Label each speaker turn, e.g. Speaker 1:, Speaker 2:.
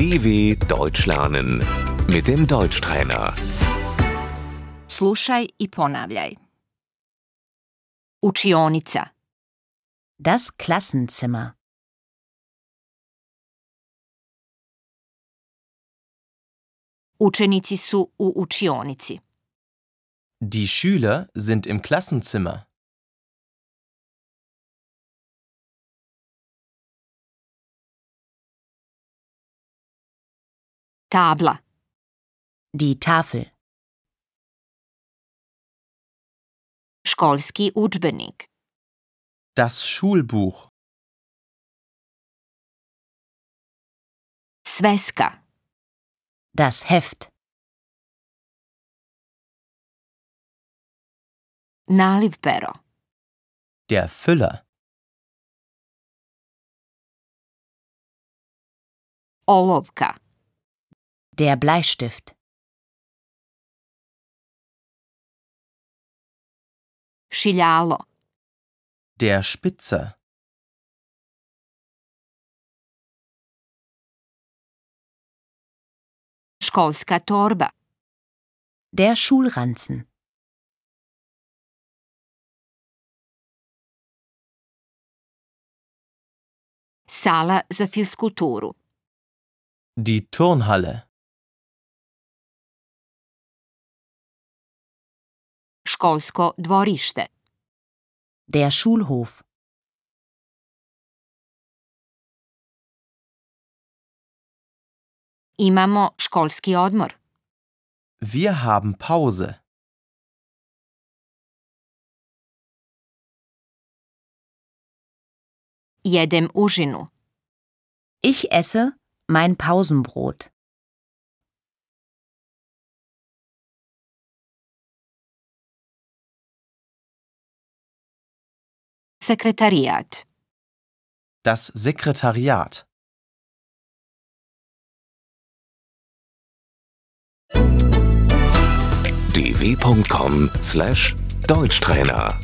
Speaker 1: DW Deutsch lernen mit dem Deutschtrainer.
Speaker 2: Slušaj i ponavljaj. Učionica,
Speaker 3: Das Klassenzimmer.
Speaker 2: učenici su u učionici.
Speaker 4: Die Schüler sind im Klassenzimmer.
Speaker 2: Tabla,
Speaker 3: Die Tafel.
Speaker 2: školski udžbenik,
Speaker 4: Das Schulbuch.
Speaker 2: sveska,
Speaker 3: Das Heft.
Speaker 2: naliv pero,
Speaker 4: Der Füller.
Speaker 2: olovka,
Speaker 3: Der Bleistift.
Speaker 2: šiljalo,
Speaker 4: Der Spitzer.
Speaker 2: školska torba,
Speaker 3: Der Schulranzen.
Speaker 2: sala za fiskulturu,
Speaker 4: Die Turnhalle.
Speaker 2: Školsko dvorište,
Speaker 3: Der Schulhof.
Speaker 2: imamo školski odmor,
Speaker 4: Wir haben Pause.
Speaker 2: jedem užinu,
Speaker 3: Ich esse mein Pausenbrot.
Speaker 2: Sekretarijat,
Speaker 4: Das Sekretariat.
Speaker 1: dw.com/deutschtrainer